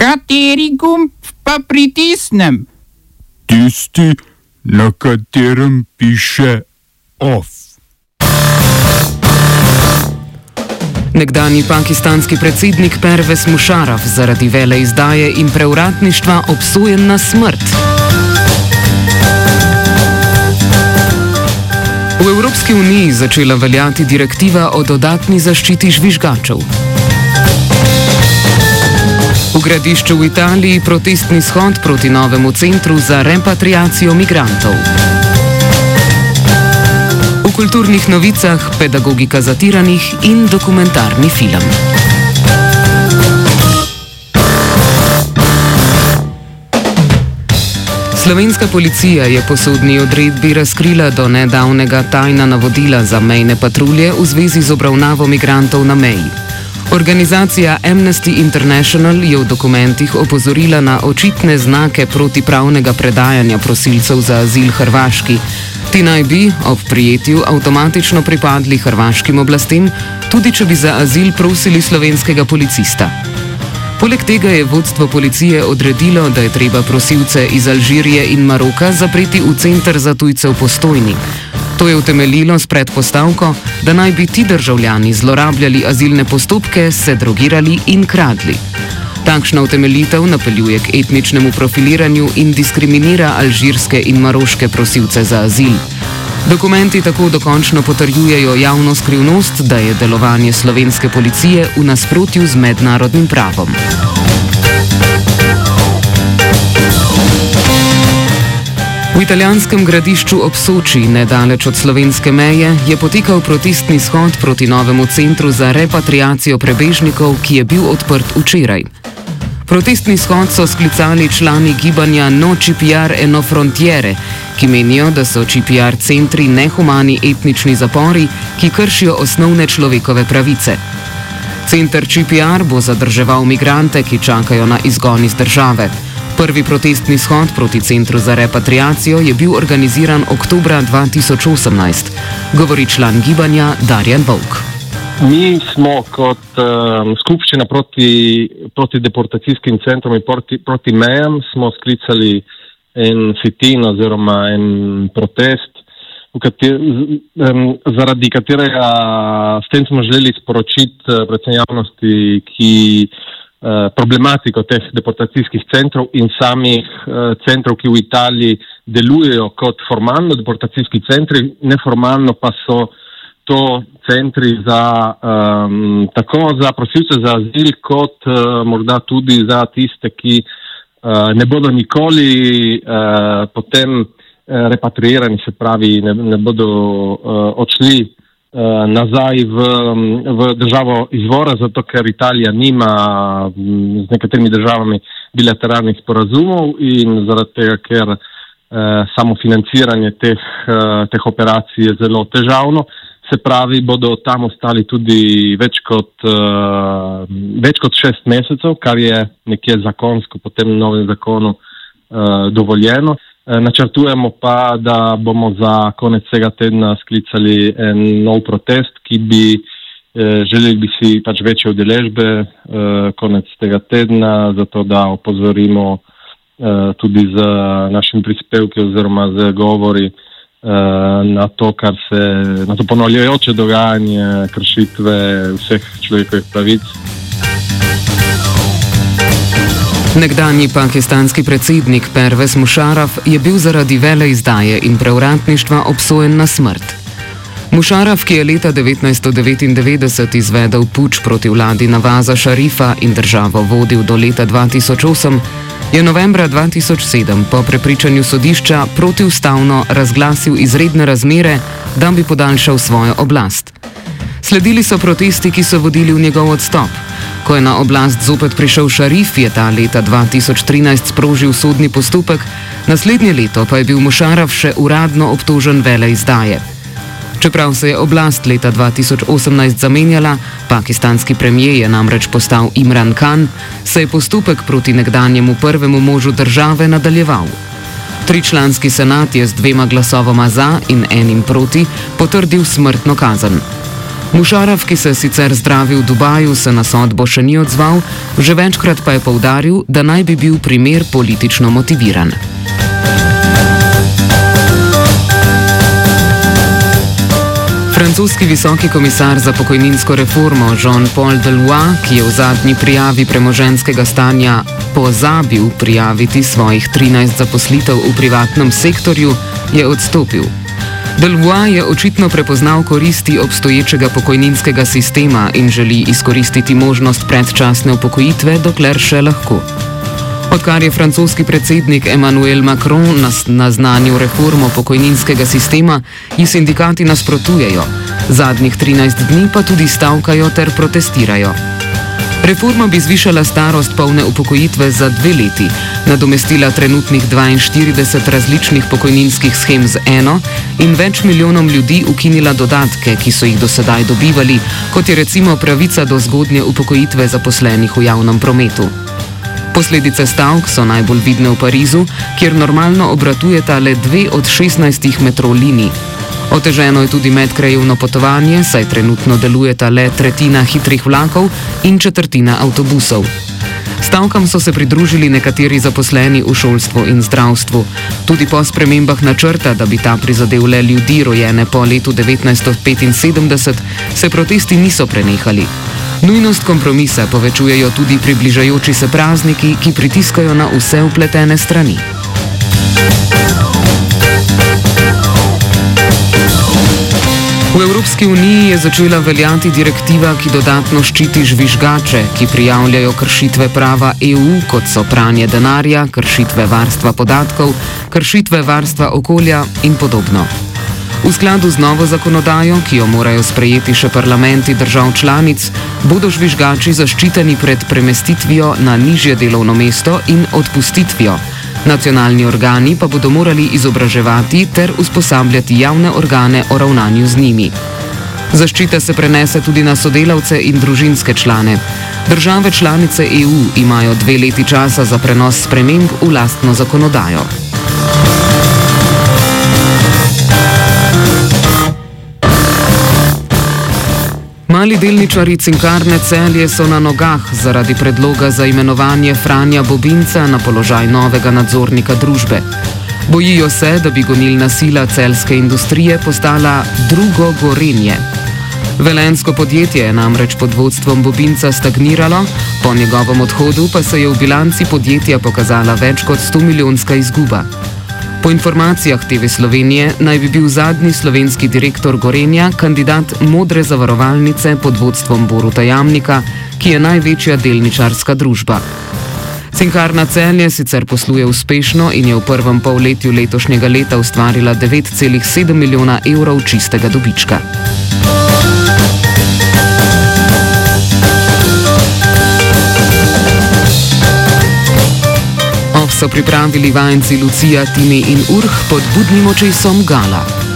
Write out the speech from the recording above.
Kateri gumb pa pritisnem? Tisti, na katerem piše OF. Nekdani pakistanski predsednik Pervez Musharraf zaradi vele izdaje in preuratništva obsojen na smrt. V Evropski uniji začela veljati direktiva o dodatni zaščiti žvižgačev. V gradišču v Italiji protestni shod proti novemu centru za repatriacijo migrantov. V kulturnih novicah pedagogika zatiranih in dokumentarni film. Slovenska policija je po sodni odredbi razkrila do nedavnega tajna navodila za mejne patrulje v zvezi z obravnavo migrantov na meji. Organizacija Amnesty International je v dokumentih opozorila na očitne znake protipravnega predajanja prosilcev za azil Hrvaški. Ti naj bi ob prijetju avtomatično pripadli hrvaškim oblastem, tudi če bi za azil prosili slovenskega policista. Poleg tega je vodstvo policije odredilo, da je treba prosilce iz Alžirije in Maroka zapreti v center za tujce v postojni. To je utemeljilo s predpostavko, da naj bi ti državljani zlorabljali azilne postopke, se drogirali in kradli. Takšna utemeljitev napeljuje k etničnemu profiliranju in diskriminira alžirske in maroške prosilce za azil. Dokumenti tako dokončno potrjujejo javno skrivnost, da je delovanje slovenske policije v nasprotju z mednarodnim pravom. V italijanskem gradišču ob Soči, nedaleč od slovenske meje, je potekal protestni shod proti novemu centru za repatriacijo prebežnikov, ki je bil odprt včeraj. Protestni shod so sklicali člani gibanja No CPR Eno Frontiere, ki menijo, da so CPR centri nehumani etnični zapori, ki kršijo osnovne človekove pravice. Center CPR bo zadrževal migrante, ki čakajo na izgon iz države. Prvi protestni shod proti Centru za repatriacijo je bil organiziran oktobra 2018, govori član gibanja Darjan Vovk. Mi smo kot um, skupščina proti, proti deportacijskim centrom in proti, proti mejam sklicali en sitin oziroma en protest, kater, um, zaradi katerega s tem smo želeli sporočiti uh, predvsem javnosti, ki Eh, problematiko teh deportacijskih centrov in samih uh, centrov, ki v Italiji delujejo kot formalno deportacijski centri, neformalno pa so to centri za, um, tako za prosilce za azil, kot uh, morda tudi za tiste, ki uh, ne bodo nikoli uh, potem repatriirani, se pravi, ne, ne bodo uh, odšli Eh, nazaj v, v državo izvora, zato ker Italija nima z nekaterimi državami bilateralnih sporazumov in zaradi tega, ker eh, samo financiranje teh, eh, teh operacij je zelo težavno. Se pravi, bodo tam ostali tudi več kot, uh, več kot šest mesecev, kar je nekje zakonsko, potem v novem zakonu uh, dovoljeno. Eh, načrtujemo pa, da bomo za konec tega tedna sklicali en nov protest, ki bi eh, želeli bi si pač večje udeležbe eh, konec tega tedna, zato da opozorimo tudi z našimi prispevki oziroma z govori na to, kar se, na to ponavljajoče dogajanje kršitve vseh človekovih pravic. Nekdanji pakistanski predsednik Pervez Musharraf je bil zaradi vele izdaje in preuratništva obsojen na smrt. Musharraf, ki je leta 1999 izvedel puč proti vladi Navaza Šarifa in državo vodil do leta 2008, je novembra 2007 po prepričanju sodišča protiustavno razglasil izredne razmere, da bi podaljšal svojo oblast. Sledili so protesti, ki so vodili v njegov odstop. Ko je na oblast zopet prišel šarif, je ta leta 2013 sprožil sodni postopek, naslednje leto pa je bil Mušarov še uradno obtožen vele izdaje. Čeprav se je oblast leta 2018 zamenjala, pakistanski premijer je namreč postal Imran Khan, se je postopek proti nekdanjemu prvemu možu države nadaljeval. Tričlanski senat je z dvema glasovoma za in enim proti potrdil smrtno kazen. Mušarov, ki se sicer zdravi v Dubaju, se na sodbo še ni odzval, že večkrat pa je povdaril, da naj bi bil primer politično motiviran. Francoski visoki komisar za pokojninsko reformo Jean-Paul Delois, ki je v zadnji prijavi premoženskega stanja pozabil prijaviti svojih 13 zaposlitev v privatnem sektorju, je odstopil. Delois je očitno prepoznal koristi obstoječega pokojninskega sistema in želi izkoristiti možnost predčasne upokojitve, dokler še lahko. Odkar je francoski predsednik Emmanuel Macron naznanil reformo pokojninskega sistema, ji sindikati nasprotujejo. Zadnjih 13 dni pa tudi stavkajo ter protestirajo. Reforma bi zvišala starost polne upokojitve za dve leti, nadomestila trenutnih 42 različnih pokojninskih schem z eno in več milijonom ljudi ukinila dodatke, ki so jih do sedaj dobivali, kot je recimo pravica do zgodnje upokojitve zaposlenih v javnem prometu. Posledice stavk so najbolj vidne v Parizu, kjer normalno obratujeta le dve od 16 metrov linij. Oteženo je tudi medkrajevno potovanje, saj trenutno delujeta le tretjina hitrih vlakov in četrtina avtobusov. Stavkam so se pridružili nekateri zaposleni v šolstvu in zdravstvu. Tudi po spremembah načrta, da bi ta prizadel le ljudi rojene po letu 1975, se protesti niso prenehali. Nujnost kompromisa povečujejo tudi približajoči se prazniki, ki pritiskajo na vse upletene strani. V Evropski uniji je začela veljati direktiva, ki dodatno ščiti žvižgače, ki prijavljajo kršitve prava EU, kot so pranje denarja, kršitve varstva podatkov, kršitve varstva okolja in podobno. V skladu z novo zakonodajo, ki jo morajo sprejeti še parlamenti držav članic, bodo žvižgači zaščiteni pred premestitvijo na nižje delovno mesto in odpustitvijo. Nacionalni organi pa bodo morali izobraževati ter usposabljati javne organe o ravnanju z njimi. Zaščita se prenese tudi na sodelavce in družinske člane. Države članice EU imajo dve leti časa za prenos sprememb v lastno zakonodajo. Mali delničari cinkarne celje so na nogah zaradi predloga za imenovanje Franja Bobinca na položaj novega nadzornika družbe. Bojijo se, da bi gonilna sila celske industrije postala drugo gorenje. Velensko podjetje je namreč pod vodstvom Bobinca stagniralo, po njegovem odhodu pa se je v bilanci podjetja pokazala več kot 100 milijonska izguba. Po informacijah TV Slovenije naj bi bil zadnji slovenski direktor Gorenja kandidat modre zavarovalnice pod vodstvom Boruta Jamnika, ki je največja delničarska družba. Cinkarna celje sicer posluje uspešno in je v prvem polletju letošnjega leta ustvarila 9,7 milijona evrov čistega dobička. So pripravili vajenci Lucija, Timi in Urh pod budnim očesom Gala.